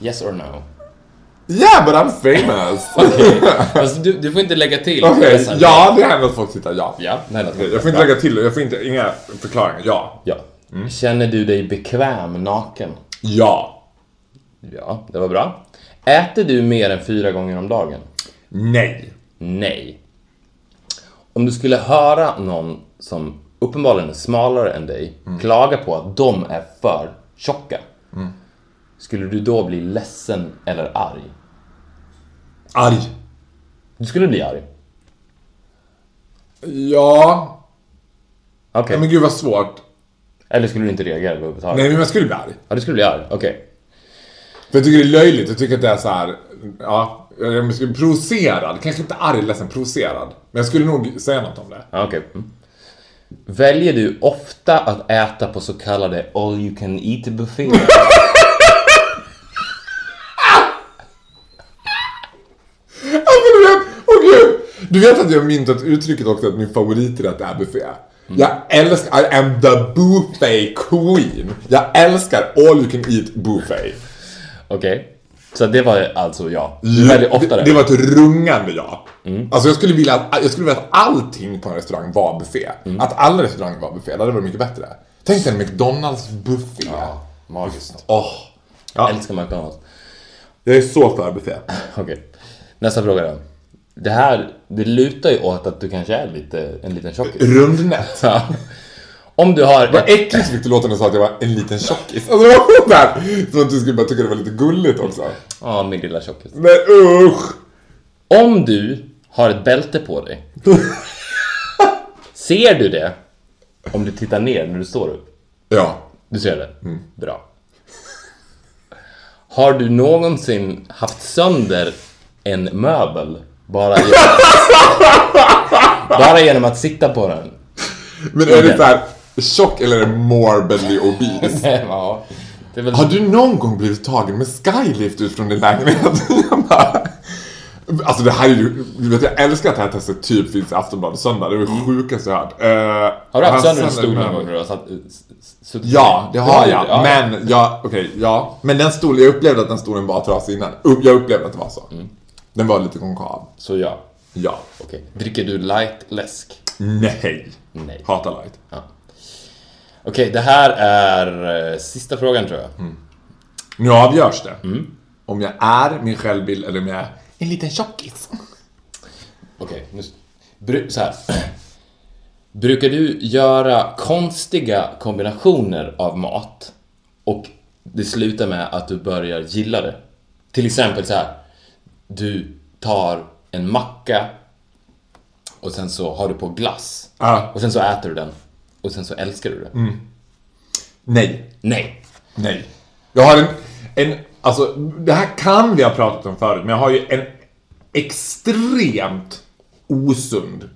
Yes or no? Yeah, but I'm famous. Okej. Alltså, du, du får inte lägga till. Okej, dessa- ja det händer att folk tittar ja. Ja, nej, Jag får inte lägga till, jag får inte, inga förklaringar. Ja. Ja. Känner du dig bekväm naken? Ja. Ja, det var bra. Äter du mer än fyra gånger om dagen? Nej. Nej. Om du skulle höra någon som uppenbarligen är smalare än dig klaga på att de är för tjocka, skulle du då bli ledsen eller arg? Arg. Du skulle bli arg. Ja. Okej. Nej men gud vad svårt. Eller skulle du inte reagera överhuvudtaget? Nej men jag skulle bli arg. Ja, du skulle bli arg. Okej. För jag tycker det är löjligt, jag tycker att det är så här. ja, jag skulle provocerad. Kanske inte arg, ledsen, provocerad. Men jag skulle nog säga något om det. Ja, okej. Mm. Väljer du ofta att äta på så kallade all you can eat bufféer? Alltså du vet, att jag myntat uttrycket också att min favoriträtt är buffé. Jag älskar, I am the buffet queen. Jag älskar all you can eat buffet. Okej. Så det var alltså ja. Väljer ofta det, det? det var ett rungande ja. Alltså jag skulle vilja att, jag skulle vilja att allting på en restaurang var buffé. Att alla restauranger var buffé, det hade varit mycket bättre. Tänk dig en McDonalds buffé. Ja, magiskt. Åh. Jag Ja, älskar McDonalds. jag är så för buffé. Okej. Nästa fråga då. Det här, det lutar ju åt att du kanske är lite, en liten tjockis. Rundnät. Om du har... Vad äckligt fick det låta när du sa att jag var en liten tjockis. Alltså det var där. Som att du skulle bara tycka det var lite gulligt också. Ja, min lilla tjockis. Men usch! Om du har ett bälte på dig. ser du det? Om du tittar ner när du står upp. Ja. Du ser det? Bra. Har du någonsin haft sönder en möbel bara genom, bara genom att sitta på den? Men är det såhär tjock eller morbidly obese? ja, väl... Har du någon gång blivit tagen med skylift ut från din lägenhet? Alltså det här är ju, du vet jag älskar att det här testet typ finns i Aftonbladet söndag, det är det sjukaste jag hört. Uh, Har du haft sönder en stol någon gång när du har satt, s- suttit Ja, det har jag. Ja. Men, jag, okej, ja. Men den stolen, jag upplevde att den stolen var trasig innan. Jag upplevde att det var så. Den var lite konkav. Så ja, Ja. okej. Dricker du light läsk? Nej. Nej. Hatar light. Okej, det här är eh, sista frågan tror jag. Nu avgörs det. Om jag är min självbild eller om jag är en liten tjockis. Okej, nu... Bru, så här. Brukar du göra konstiga kombinationer av mat och det slutar med att du börjar gilla det? Till exempel så här. Du tar en macka och sen så har du på glass. Ja. Och sen så äter du den. Och sen så älskar du det. Nej. Nej. Nej. Jag har en, en, alltså det här kan vi ha pratat om förut, men jag har ju en extremt osund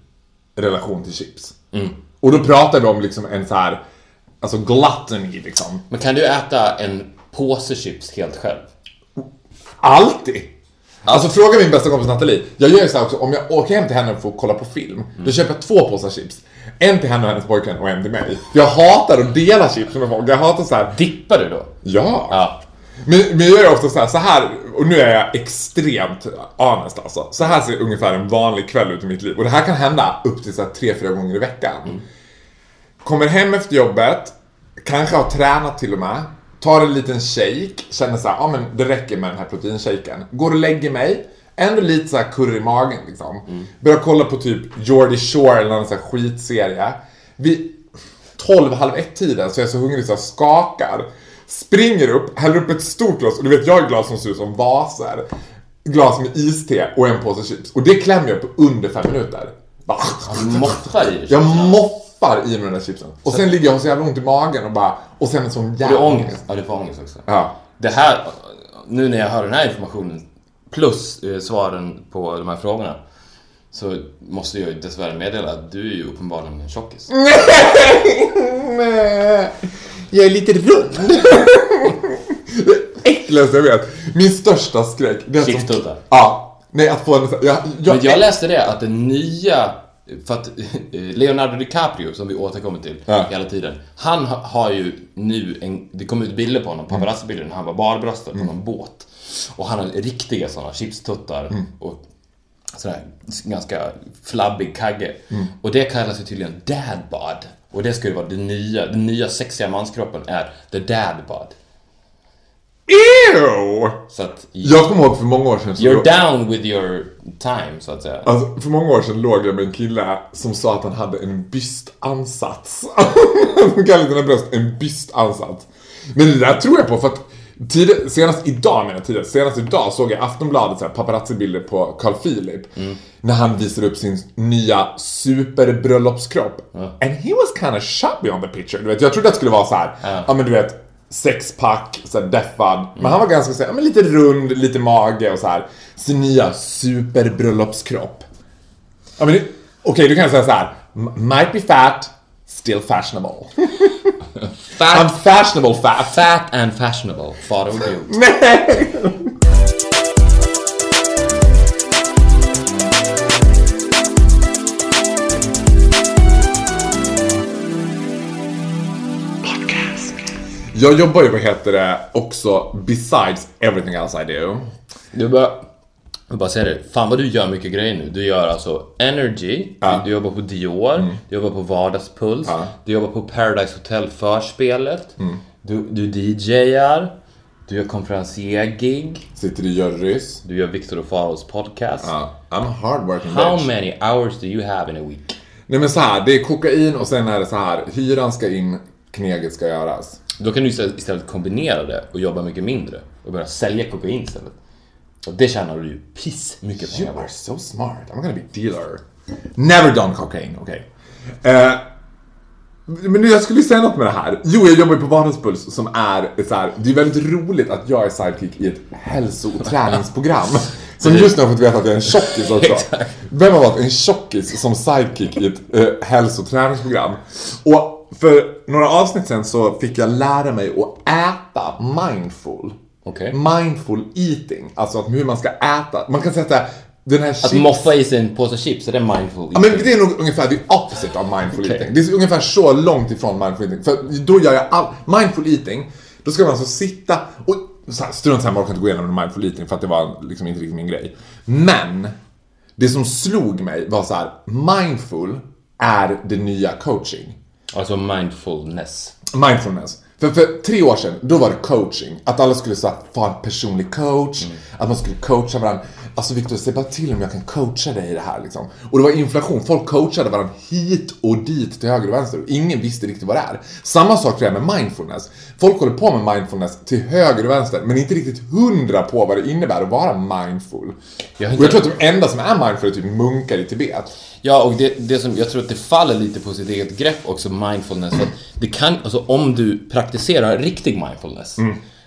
relation till chips. Och då pratar vi om liksom en så här, alltså gluttony liksom. Men kan du äta en påse chips helt själv? Alltid! Alltså fråga min bästa kompis Nathalie. Jag gör ju så här också, om jag åker hem till henne för att kolla på film, då köper jag två påsar chips. En till henne och hennes pojkvän och en till mig. Jag hatar att dela chips med folk. Jag hatar så här. Dippar du då? ja. Ja. Men, men jag gör ofta så här, så här, och nu är jag extremt honest alltså. Så här ser ungefär en vanlig kväll ut i mitt liv. Och det här kan hända upp till så här tre, fyra gånger i veckan. Kommer hem efter jobbet, kanske har tränat till och med, tar en liten shake, känner så här, ja men det räcker med den här proteinshaken. Går och lägger mig, ändå lite så här kurr i magen liksom. Börjar kolla på typ Geordie Shore eller någon sån här skitserie. Vid 12, halv ett tiden så är jag så hungrig så jag skakar. Springer upp, häller upp ett stort glas och du vet jag har glas som ser ut som vaser. Glas med iste och en påse chips. Och det klämmer jag på under fem minuter. Bara, Du moffar i jag moffar i mig den där chipsen. Och sen ligger jag och så jävla ont i magen och bara, och sen en sån Och du jävla ångest. Ja, du får ångest också. Ja. Det här, nu när jag hör den här informationen plus eh, svaren på de här frågorna så måste jag ju dessvärre meddela att du är ju uppenbarligen en tjockis. Nej, jag är lite rund. det äckligaste jag vet. Min största skräck. Chipstuttar. Ja. Nej, att få en... Jag, jag, Men jag läste det att den nya, för att eh, Leonardo DiCaprio som vi återkommer till Ja. hela tiden. Han ha- har ju nu, en, det kom ut bilder på honom, paparazzi-bilder när han var barbröstad på någon båt. Och han har riktiga sådana chipstuttar och sådär ganska flabbig kagge. Och det kallas ju tydligen dad bod. Och det ska ju vara det nya, den nya sexiga manskroppen är the dad bod. Ew! Så att Jag kommer ihåg för många år sedan you're down with your time så att säga. Alltså, för många år sedan låg jag med en kille som sa att han hade en bystansats. Han kallade sina bröst en bystansats. Men det där tror jag på för att tid, senast idag menar jag senast idag såg jag Aftonbladet så här paparazzi-bilder på Carl Philip. När han visade upp sin nya superbröllopskropp. And he was kind of chubby on the picture. Du vet, jag trodde att det skulle vara så här, ja, men du vet, sexpack, så här deffad. Men han var ganska så här, ja, men lite rund, lite mage och så här. Sin nya superbröllopskropp. Ja, men Okej, du kan säga så här. "M- Might be fat, still fashionable. I'm fashionable fat. Fat and fashionable, far och guilt. Nej! Jag jobbar ju, vad heter det, också besides everything else I do. Du bara, jag bara säger det, fan vad du gör mycket grejer nu. Du gör alltså Energy, Ja. du, du jobbar på Dior, du jobbar på Vardagspuls, Ja. du jobbar på Paradise Hotel förspelet, du, du DJar, du gör konferencier-gig, Sitter i jurys. du gör Victor och Faros podcast. Ja, I'm a hardworking How bitch. many hours do you have in a week? Nej men så här, det är kokain och sen är det så här, hyran ska in, kneget ska göras. Då kan du istället istället kombinera det och jobba mycket mindre och börja sälja kokain istället. Och det tjänar du ju piss mycket You pengar på. are so smart. I'm gonna be dealer. Never done cocaine, okej. Eh, men nu, jag skulle säga något med det här. Jo, jag jobbar ju på Vardagspuls som är så här, det är väldigt roligt att jag är sidekick i ett hälso och träningsprogram. Som just nu har fått veta att jag är en tjockis också. Vem har varit en tjockis som sidekick i ett eh, hälso och träningsprogram? Och för några avsnitt sen så fick jag lära mig att äta mindful. Okej. Mindful eating, alltså att hur man ska äta. Man kan säga att det här- den här Att chips... moffa i sig en påse chips, är det mindful Ja, men det är nog ungefär the opposite av mindful Okej. eating. Det är ungefär så långt ifrån mindful eating. För då gör jag all... Mindful eating, då ska man alltså sitta och... Strunt samma, jag orkar inte gå igenom mindful eating för att det var liksom inte riktigt min grej. Men, det som slog mig var så här: mindful är det nya coaching. Alltså mindfulness. Mindfulness. För, för tre år sedan, då var det coaching. Att alla skulle så få en personlig coach, att man skulle coacha varandra. Alltså Victor, säg bara till om jag kan coacha dig i det här liksom. Och det var inflation, folk coachade varandra hit och dit till höger och vänster och ingen visste riktigt vad det är. Samma sak tror jag med mindfulness. Folk håller på med mindfulness till höger och vänster men inte riktigt hundra på vad det innebär att vara mindful. Jag Och jag tror att de enda som är mindful är typ munkar i Tibet. Ja, och det, det som jag tror att det faller lite på sitt eget grepp också, mindfulness. Att det kan, alltså om du praktiserar riktig mindfulness,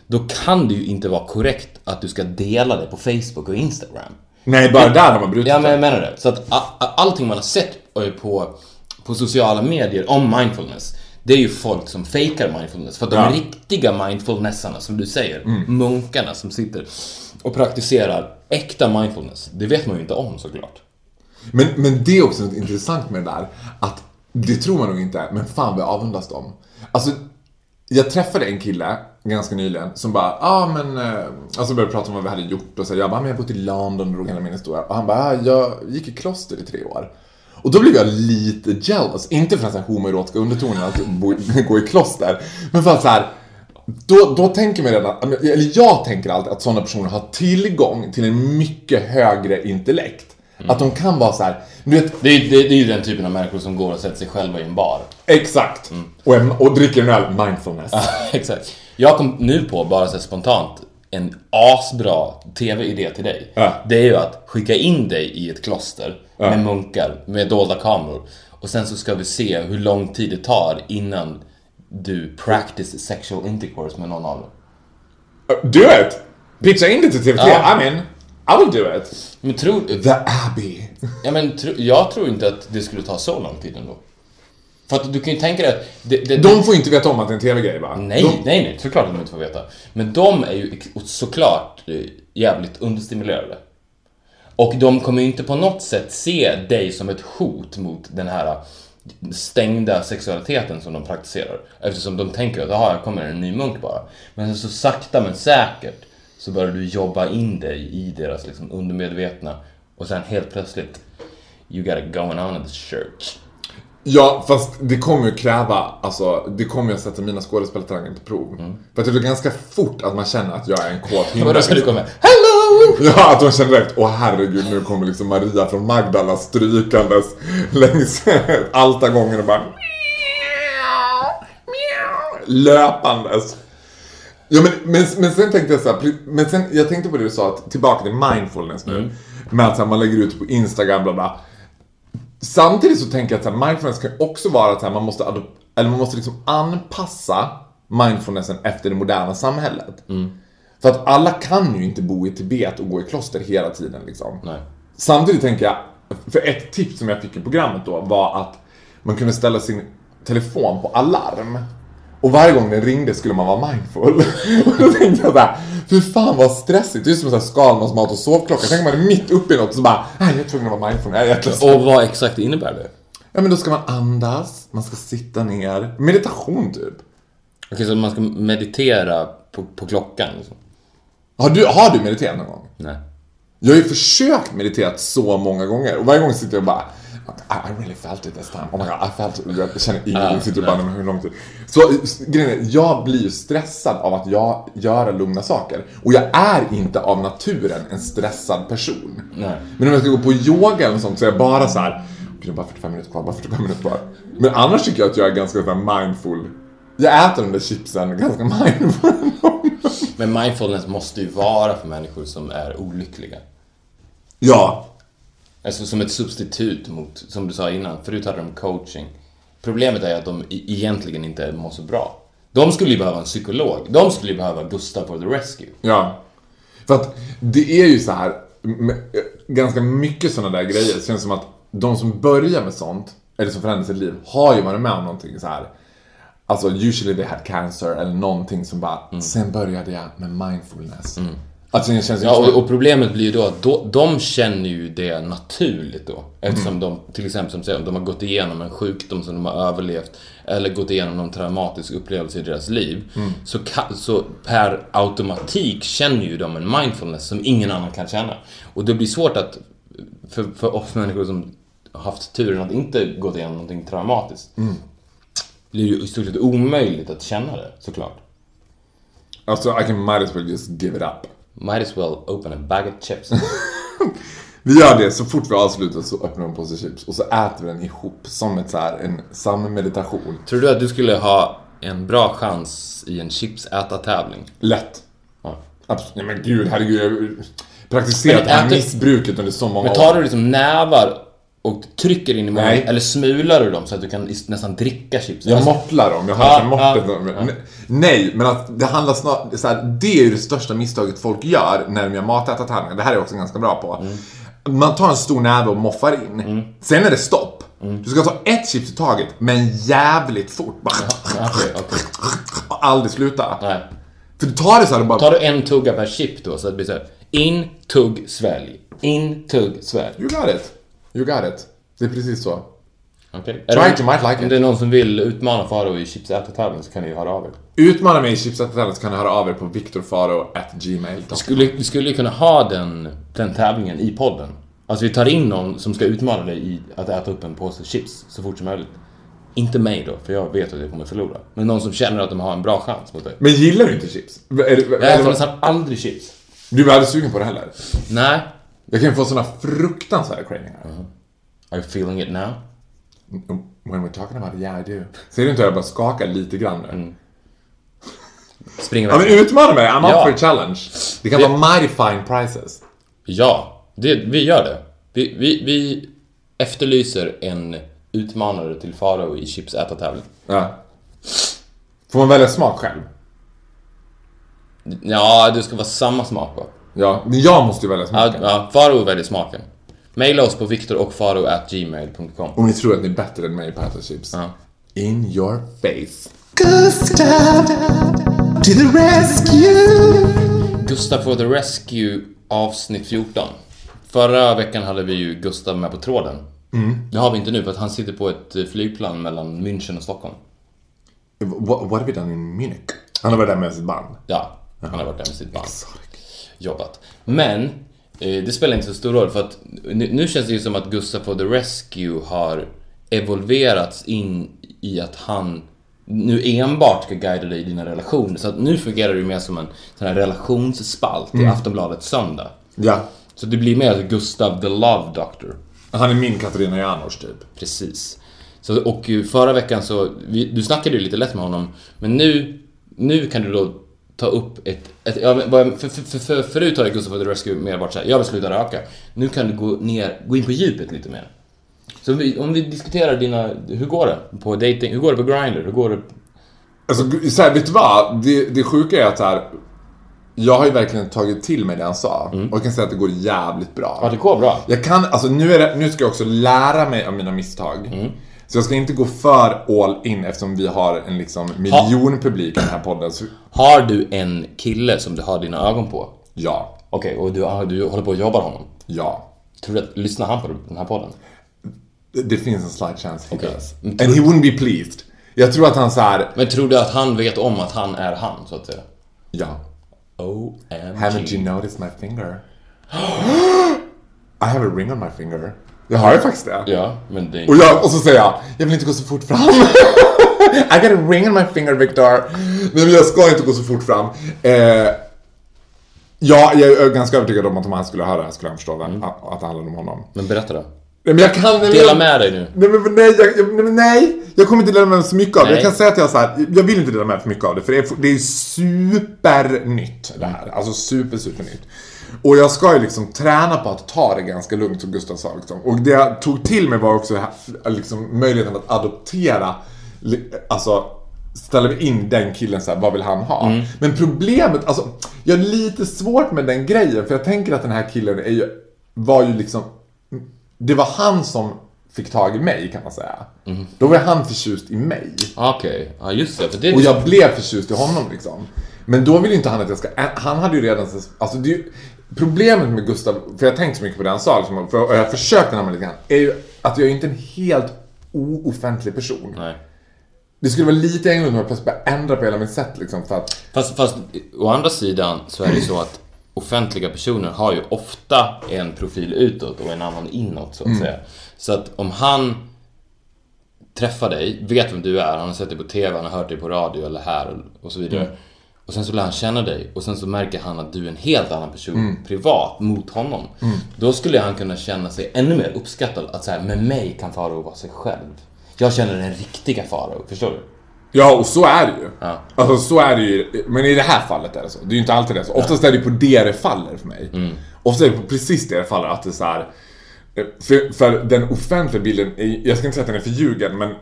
då kan det ju inte vara korrekt att du ska dela det på Facebook och Instagram. Nej, bara där har man brutit Ja, men jag menar det. Så att allting man har sett på, på sociala medier om mindfulness, det är ju folk som fejkar mindfulness. För att de Ja. riktiga mindfulnessarna, som du säger, munkarna som sitter och praktiserar äkta mindfulness, det vet man ju inte om såklart. Men, men det är också något intressant med det där. Att det tror man nog inte, men fan vad jag avundas dem. Alltså, jag träffade en kille ganska nyligen som bara, ja ah, men, eh, alltså började prata om vad vi hade gjort och så jag bara, men jag har bott i London och drog hela min historia. Och han bara, ah, jag gick i kloster i tre år. Och då blev jag lite jealous, inte för den här homoerotiska undertonen att bo, gå i kloster, men för att så här, då, då tänker man redan, eller jag tänker alltid att sådana personer har tillgång till en mycket högre intellekt. Att de kan vara så här, du vet, Det är, det, det är ju den typen av människor som går och sätter sig själva i en bar. exakt. Och, en, och dricker en öl, mindfulness. Exakt. Jag kom nu på, bara så spontant, en asbra TV-idé till dig. Ja. Det är ju att skicka in dig i ett kloster med munkar, med dolda kameror. Och sen så ska vi se hur lång tid det tar innan du practice sexual intercourse med någon av dem. Do it! Pitcha in det till TV3, Ja. I'm in. I will do it. Men tror... The Abbey. Ja, men tro, jag tror inte att det skulle ta så lång tid ändå. För att du kan ju tänka dig att... Det, det, De får inte veta om att det är en TV-grej va? Nej, De, nej, nej, såklart att de inte får veta. Men de är ju såklart eh, jävligt understimulerade. Och de kommer ju inte på något sätt se dig som ett hot mot den här eh, stängda sexualiteten som de praktiserar. Eftersom de tänker att jaha, här kommer en ny munk bara. Men så sakta men säkert så börjar du jobba in dig i deras liksom undermedvetna och sen helt plötsligt you got it going on in this church. Ja, fast det kommer ju kräva, alltså det kommer ju sätta mina skådespelartalanger på prov. För att det är ganska fort att man känner att jag är en kåt himla. Vadå ska du komma? Hello! Ja, att de känner direkt, åh herregud, nu kommer liksom Maria från Magdala strykandes längs altargången och bara löpandes. Ja, men, men, men sen tänkte jag så här, men sen, jag tänkte på det du sa, att, tillbaka till mindfulness nu. Med att här, man lägger ut på Instagram, bla bla. Samtidigt så tänker jag att så här, mindfulness kan också vara att så här, man måste, eller man måste liksom anpassa mindfulnessen efter det moderna samhället. För att alla kan ju inte bo i Tibet och gå i kloster hela tiden liksom. Nej. Samtidigt tänker jag, för ett tips som jag fick i programmet då var att man kunde ställa sin telefon på alarm. Och varje gång den ringde skulle man vara mindful. Och då tänkte jag såhär, fy fan vad stressigt. Det är som en sån här Skalmans mat och sovklocka. Tänk om man är mitt uppe i något och så bara, nej jag är tvungen att vara mindful. Jag är jätteledsen. Och vad exakt innebär det? Ja men då ska man andas, man ska sitta ner. Meditation typ. Okej, så man ska meditera på, på klockan liksom? Har du, har du mediterat någon gång? Nej. Jag har ju försökt meditera så många gånger och varje gång sitter jag och bara I, I really felt it this time. Oh my god, I felt it. Jag känner ingenting. Sitter bara, "Nej, men hur lång tid? Så grejen är, jag blir ju stressad av att jag göra lugna saker. Och jag är inte av naturen en stressad person. Nej. Men om jag ska gå på yoga eller sånt så är jag bara så här. "Gud, bara 45 minuter kvar, bara 45 minuter kvar. Men annars tycker jag att jag är ganska så mindful. Jag äter de där chipsen ganska mindful. Men mindfulness måste ju vara för människor som är olyckliga. ja, Alltså som ett substitut mot, som du sa innan, förut hade de coaching. Problemet är att de e- egentligen inte mår så bra. De skulle ju behöva en psykolog. De skulle ju behöva Gustav for the Rescue. Ja. För att det är ju så här, med, ganska mycket sådana där grejer. Det känns som att de som börjar med sånt, eller som förändrar sitt liv, har ju varit med om någonting så här. Alltså usually they had cancer eller någonting som bara, Mm. sen började jag med mindfulness. Alltså det känns Ja, och, och problemet blir ju då att då, de känner ju det naturligt då. Eftersom de, till exempel som säger, de har gått igenom en sjukdom som de har överlevt eller gått igenom någon traumatisk upplevelse i deras liv. Så, ka, så per automatik känner ju de en mindfulness som ingen annan kan känna. Och det blir svårt att, för, för oss människor som haft turen att inte gått igenom någonting traumatiskt, blir det ju i stort sett omöjligt att känna det, såklart. Alltså I can might as well just give it up. Might as well open a bag of chips. Vi gör det, så fort vi avslutar så öppnar vi en påse chips och så äter vi den ihop som ett så här, en sammeditation. Tror du att du skulle ha en bra chans i en chipsätartävling? Lätt. Ja. Absolut. Nej men gud, herregud. Jag har praktiserat Men det här missbruket under så många Men år. tar du liksom nävar och trycker in i munnen? Nej. Eller smular du dem så att du kan nästan dricka chips? Jag Alltså, måttlar dem, jag har Ja, ja, måttet. ja, dem. ja. Ne- Nej, men att det handlar snarare, så här, det är ju det största misstaget folk gör när de gör matätartävlingar. Det här är jag också ganska bra på. Mm. Man tar en stor näve och moffar in. Sen är det stopp. Mm. Du ska ta ett chips i taget, men jävligt fort. Bara, Okej, okej. och aldrig sluta. Nej. För du tar det så här och bara... Tar du en tugga per chip då så att det blir så här, in, tugg, svälj. In, tugg, svälj. You got it. You got it. Det är precis så. Okej. Try Är it, you might like Om it. det är någon som vill utmana Faro i chipsätartävling så kan ni ju höra av er. Utmana mig i chipsätartävling så kan ni höra av er på viktorfaro.gmail.com Vi skulle, vi skulle kunna ha den, den tävlingen i podden. Alltså vi tar in någon som ska utmana dig i att äta upp en påse chips så fort som möjligt. Inte mig då, för jag vet att jag kommer förlora. Men någon som känner att de har en bra chans mot dig. Men gillar du inte chips? Är det, Jag äter nästan aldrig chips. du blir aldrig sugen på det heller? Nej. Jag kan få såna fruktansvärda cravningar. Are you feeling it now? When we're talking about it, yeah I do. Ser du inte hur jag bara skakar lite grann nu? springer Ja men iväg. utmana mig, I'm Ja. up for a challenge. Det kan Det- vara mighty fine prices. Ja, det, vi gör det. Vi, vi, vi efterlyser en utmanare till Farao i chipsätartävling. Ja. Får man välja smak själv? Ja, det ska vara samma smak va? Ja, men jag måste ju välja Ja, smaken. ja Farao väljer smaken. Maila oss på viktorochfaro.gmail.com Och ni tror att ni är bättre än mig på att äta chips. Ja. In your face. Gustav for the Rescue avsnitt 14. Förra veckan hade vi ju Gustav med på tråden. Det har vi inte nu för att han sitter på ett eh, flygplan mellan München och Stockholm. What, what have we done in Munich? Han har varit där med sitt band. Ja, han har varit där med sitt band. Jobbat. Men, eh, det spelar inte så stor roll för att nu, känns det ju som att Gustav for the Rescue har evolverats in i att han nu enbart ska guida dig i dina relationer. Så att nu fungerar det mer som en sån här relationsspalt i Aftonbladet Söndag. Ja. Så det blir mer Gustav the Love Doctor. Han är min Katarina Janouch typ. Precis. Så, och eh, förra veckan så, vi, du snackade ju lite lätt med honom, men nu, nu kan du då ta upp ett, ett ja, jag- för, för, för, för, förut har Gustav for the Rescue mer varit såhär, jag vill sluta röka. Nu kan du gå ner, gå in på djupet lite mer. Så vi, om vi diskuterar dina, hur går det på dating? hur går det på Grindr? hur går det? Alltså, så här, vet du vad? Det, det sjuka är att här, jag har ju verkligen tagit till mig det han sa. Och jag kan säga att det går jävligt bra. Ja, det går bra. Jag kan, alltså nu, är det, nu ska jag också lära mig av mina misstag. Så jag ska inte gå för all in eftersom vi har en liksom miljonpublik i den här podden. Så, Har du en kille som du har dina ögon på? ja, Okej, och du, ah, du håller på att jobba honom? ja. Tror du att, lyssnar han på den här podden? Det, finns en slight chance he Okej. does. And he wouldn't be pleased. Jag tror att han så här, Men tror du att han vet om att han är han, så att säga? ja. OMG. Haven't you noticed my finger? I have a ring on my finger. Jag har ju faktiskt det. Ja, men det är Och, jag, och så säger jag, jag vill inte gå så fort fram. I got a ring on my finger Victor. Nej men jag ska inte gå så fort fram. Eh, ja, jag är ganska övertygad om att om han skulle höra det här skulle han förstå mm. att, att det handlade om honom. Men berätta då. Nej men jag kan... Dela jag, med dig nu. Nej men nej jag, nej, nej, jag kommer inte dela med mig så mycket av det. Nej. Jag kan säga att jag så här, jag vill inte dela med mig för mycket av det. För det är, det är supernytt det här. Alltså super, supernytt. Och jag ska ju liksom träna på att ta det ganska lugnt som Gustav sa. Liksom. Och det jag tog till mig var också liksom, möjligheten att adoptera. Alltså ställer vi in den killen så här, vad vill han ha? Men problemet, alltså jag har lite svårt med den grejen. För jag tänker att den här killen är ju, var ju liksom det var han som fick tag i mig kan man säga. Då var han förtjust i mig. Okej, ja just det. För det Och jag blev förtjust i honom liksom. Men då vill ju inte han att jag ska... Han hade ju redan... Alltså det är ju, problemet med Gustav, för jag har tänkt så mycket på det han sa, liksom, för, och jag har försökt den här med lite grann, är ju att jag är inte en helt ooffentlig person. Nej. Det skulle vara lite egendomligt om jag plötsligt började ändra på hela mitt sätt liksom, för att... Fast, fast å andra sidan så är det ju så att offentliga personer har ju ofta en profil utåt och en annan inåt så att säga. Så att om han träffar dig, vet vem du är, han har sett dig på TV, han har hört dig på radio eller här och, och så vidare. Och sen så lär han känna dig och sen så märker han att du är en helt annan person privat mot honom. Då skulle han kunna känna sig ännu mer uppskattad att säga med mig kan Farao vara sig själv. Jag känner den riktiga Farao, förstår du? Ja, och så är det ju. Ja. Alltså så är det ju. Men i det här fallet är det så. Det är ju inte alltid det så. Oftast är det på det det faller för mig. Mm. Oftast är det på precis det det faller. Att det är så här. eh, För, för den offentliga bilden, är, jag ska inte säga att den är förljugen, men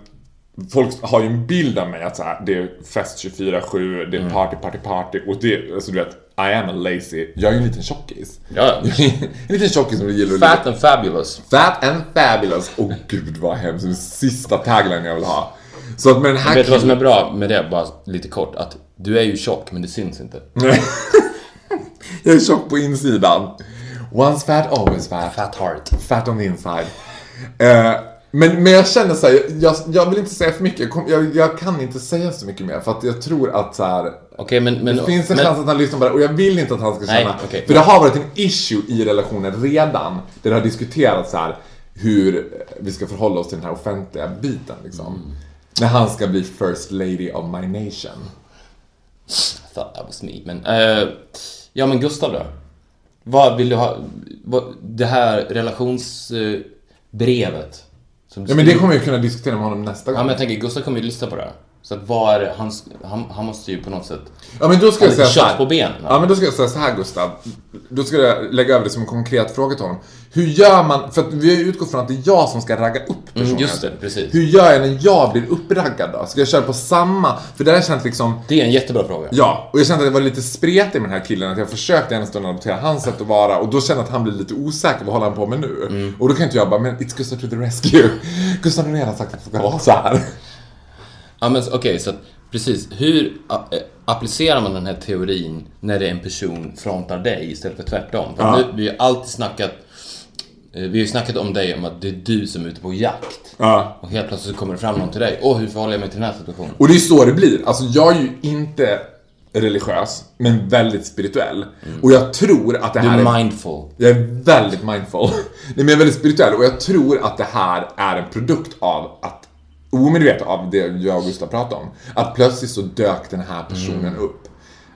Folk har ju en bild av mig att så här, det är fest 24-7, det är Mm. party, party, party och det, alltså du vet, I am a lazy. Jag är ju en liten tjockis. Ja. en liten tjockis som gillar att Fat and fabulous. Fat and fabulous. Åh gud vad hemskt, den sista tagline jag vill ha. Så att med den här Vet du vad som är bra med det, bara lite kort? Att du är ju tjock, men det syns inte. Jag är tjock på insidan. Once fat, always fat. Fat heart. Fat on the inside. Eh, men, men jag känner så här, jag, jag vill inte säga för mycket. Jag, jag, kan inte säga så mycket mer för att jag tror att så här, Okej, men... men det finns en men, chans att han lyssnar på det och jag vill inte att han ska Nej, känna... okej. För det har varit en issue i relationen redan. Där det har diskuterats så här hur vi ska förhålla oss till den här offentliga biten liksom. Mm. När han ska bli first lady of my nation. I thought that was me, men... eh, ja, men Gustav då? Vad vill du ha? Vad, det här relationsbrevet. som du Ja men det kommer jag kunna diskutera med honom nästa gång. Ja, men jag tänker, Gustav kommer ju lyssna på det här. Så att vad är det, han, han, han måste ju på något sätt... Ja men då ska Ha jag säga så här. kött på benen. Ja men då ska jag säga så här Gustav. Då ska jag lägga över det som en konkret fråga till honom. Hur gör man, för att vi har utgått från att det är jag som ska ragga upp personen. Mm, just det, precis. Hur gör jag när jag blir uppraggad då? Ska jag köra på samma? För det här känns liksom Det är en jättebra fråga. Ja, och jag kände att det var lite spretigt med den här killen, att jag försökte en stund adoptera hans sätt att vara och då kände jag att han blir lite osäker, vad håller han på med nu? Mm. Och då kan inte jag bara, men it's Gustav to the rescue. Gustav har redan sagt att det ska vara så här. Ja, men okej, så att precis. Hur eh, applicerar man den här teorin när det är en person frontar dig istället för tvärtom? För Ja. nu, vi har alltid snackat eh, vi har ju snackat om dig om att det är du som är ute på jakt. Ja. Och helt plötsligt så kommer det fram någon till dig. Åh, hur förhåller jag mig till den här situationen? Och det är så det blir. Alltså jag är ju inte religiös, men väldigt spirituell. Och jag tror att det Du här är mindful. Jag är väldigt mindful. Nej, men jag är väldigt spirituell och jag tror att det här är en produkt av att omedvetet av det jag och Gustav pratade om. Att plötsligt så dök den här personen upp.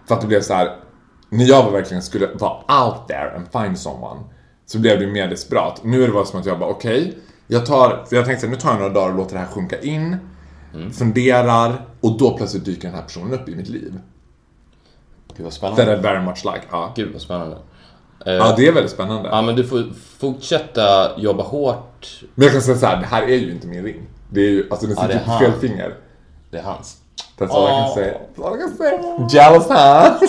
För att det blev så här. när jag var verkligen skulle vara out there and find someone. Så blev det mer desperat. Nu är det bara som att jag bara okej. jag tar, för jag tänkte så här, nu tar jag några dagar och låter det här sjunka in. Funderar och då plötsligt dyker den här personen upp i mitt liv. Gud vad That spännande. I very much like. Ja, Gud vad spännande. ja det är väldigt spännande. Ja, men du får fortsätta jobba hårt. Men jag kan säga så här, det här är ju inte min ring. Det är ju, alltså den Ja, sitter är på han. fel finger. Det är hans. That's all I can say. That's all I can say. Jealous huh?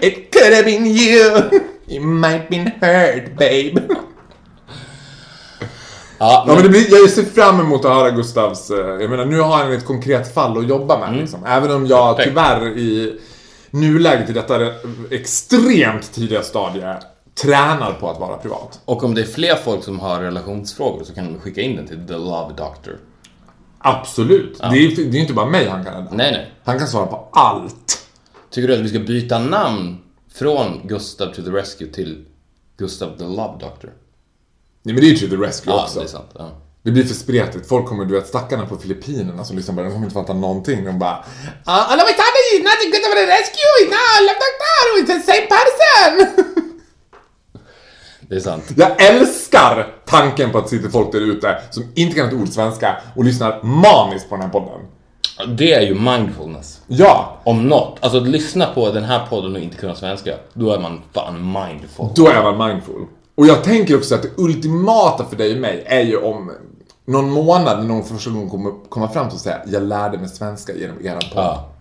It could have been you. You might been hurt babe. Ja, Ja, men, men det blir, jag ser fram emot att höra Gustavs, eh, jag menar nu har han ett konkret fall att jobba med liksom. Även om jag Perfekt. tyvärr i nuläget i detta extremt tidiga stadie tränar på att vara privat. och om det är fler folk som har relationsfrågor så kan de skicka in den till The Love Doctor. Absolut. Det är det är inte bara mig han kan rädda. Nej, nej. Han kan svara på allt. Tycker du att vi ska byta namn från Gustav to the Rescue till Gustav the Love Doctor? Nej men det är ju to the rescue Ja, också. det är sant. Ja. Det blir för spretigt. Folk kommer, du vet stackarna på Filippinerna som lyssnar på det, de kommer inte fatta någonting. De bara "Ah, Alla vet han är not good of the rescue, no, love doctor, it's the same person! Det är sant. Jag älskar tanken på att sitta folk där ute som inte kan ett ord svenska och lyssnar maniskt på den här podden. Det är ju mindfulness. Ja, Om något. Alltså att lyssna på den här podden och inte kunna svenska. Då är man fan mindful. då är man mindful. Och jag tänker också att det ultimata för dig och mig är ju om någon månad när någon för första gången kommer komma fram och säga jag lärde mig svenska genom eran podd. Ja.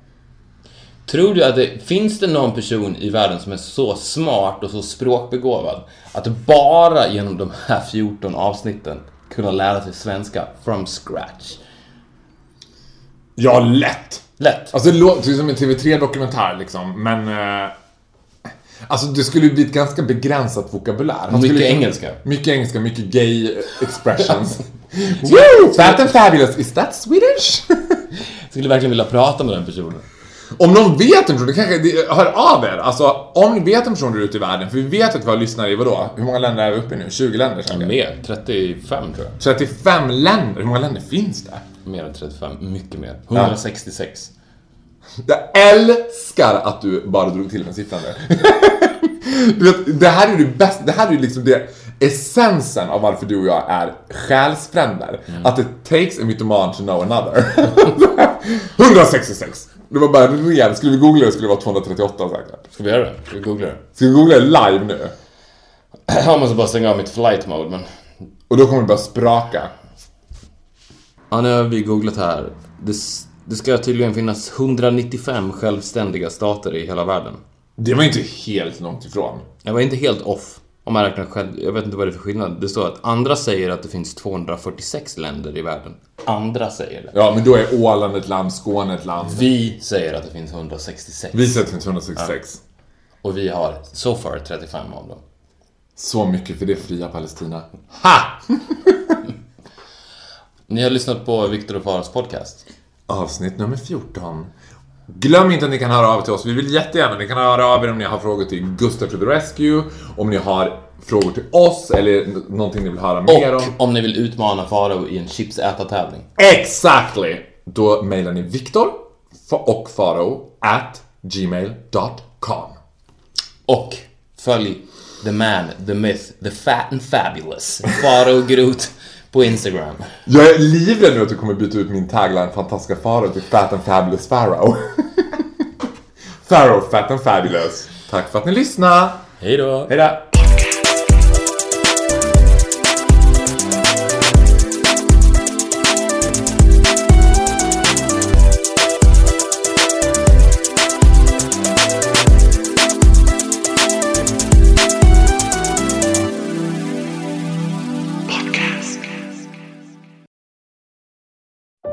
Tror du att det finns det någon person i världen som är så smart och så språkbegåvad att bara genom de här 14 avsnitten kunna lära sig svenska from scratch? Ja, lätt! Lätt. Alltså det låter som en TV3-dokumentär liksom, men... Eh, alltså det skulle ju bli ett ganska begränsat vokabulär. Han Mycket skulle engelska. Mycket engelska, mycket gay expressions. Woo! Fat and fabulous, is that Swedish? Skulle verkligen vilja prata med den personen. Om någon vet en person, det kanske, det, hör av er. Alltså om ni vet en person där ute i världen, för vi vet att vi har lyssnare i vadå? Hur många länder är vi uppe i nu? 20 länder säkert? Mer. 35 tror jag. 35 länder, hur många länder finns det? Mer än 35. Mycket mer. 166. Jag älskar att du bara drog till med siffran nu. Du vet, det här är ju det bästa, det här är ju liksom det essensen av varför du och jag är själsfränder. Att it takes a mytoman to know another. 166! Det var bara ren, skulle vi googla det skulle det vara 238 säkert. Ska vi göra det? Ska vi googla det? Ska vi googla det live nu? Jag måste bara stänga av mitt flight mode men... Och då kommer det börja spraka. Ja, nu har vi googlat här. Det, det ska tydligen finnas 195 självständiga stater i hela världen. Det var inte helt långt ifrån. Jag var inte helt off. Om man räknar själv. Jag vet inte vad det är för skillnad. Det står att andra säger att det finns 246 länder i världen. Andra säger det. Ja, men då är Åland ett land, Skåne ett land. Vi säger att det finns 166. Vi säger att det finns 166. Och vi har so far 35 av dem. Så mycket för det fria Palestina. Ha! Ni har lyssnat på Viktor och Faras podcast. Avsnitt nummer 14. Glöm inte att ni kan höra av till oss. Vi vill jättegärna, ni kan höra av er om ni har frågor till Gustav to the Rescue, om ni har frågor till oss eller någonting ni vill höra mer Och om. om ni vill utmana Farao i en chipsätartävling. Exactly! Då mejlar ni Viktor och Faro at gmail.com. Och följ the man, the myth, the fat and fabulous. Farao Groth på Instagram. Jag är livrädd nu att du kommer byta ut min tagline Fantastiska Farao till Fat and Fabulous Pharaoh. Pharaoh, Fat and Fabulous. Tack för att ni lyssnade. Hej då! Hejdå!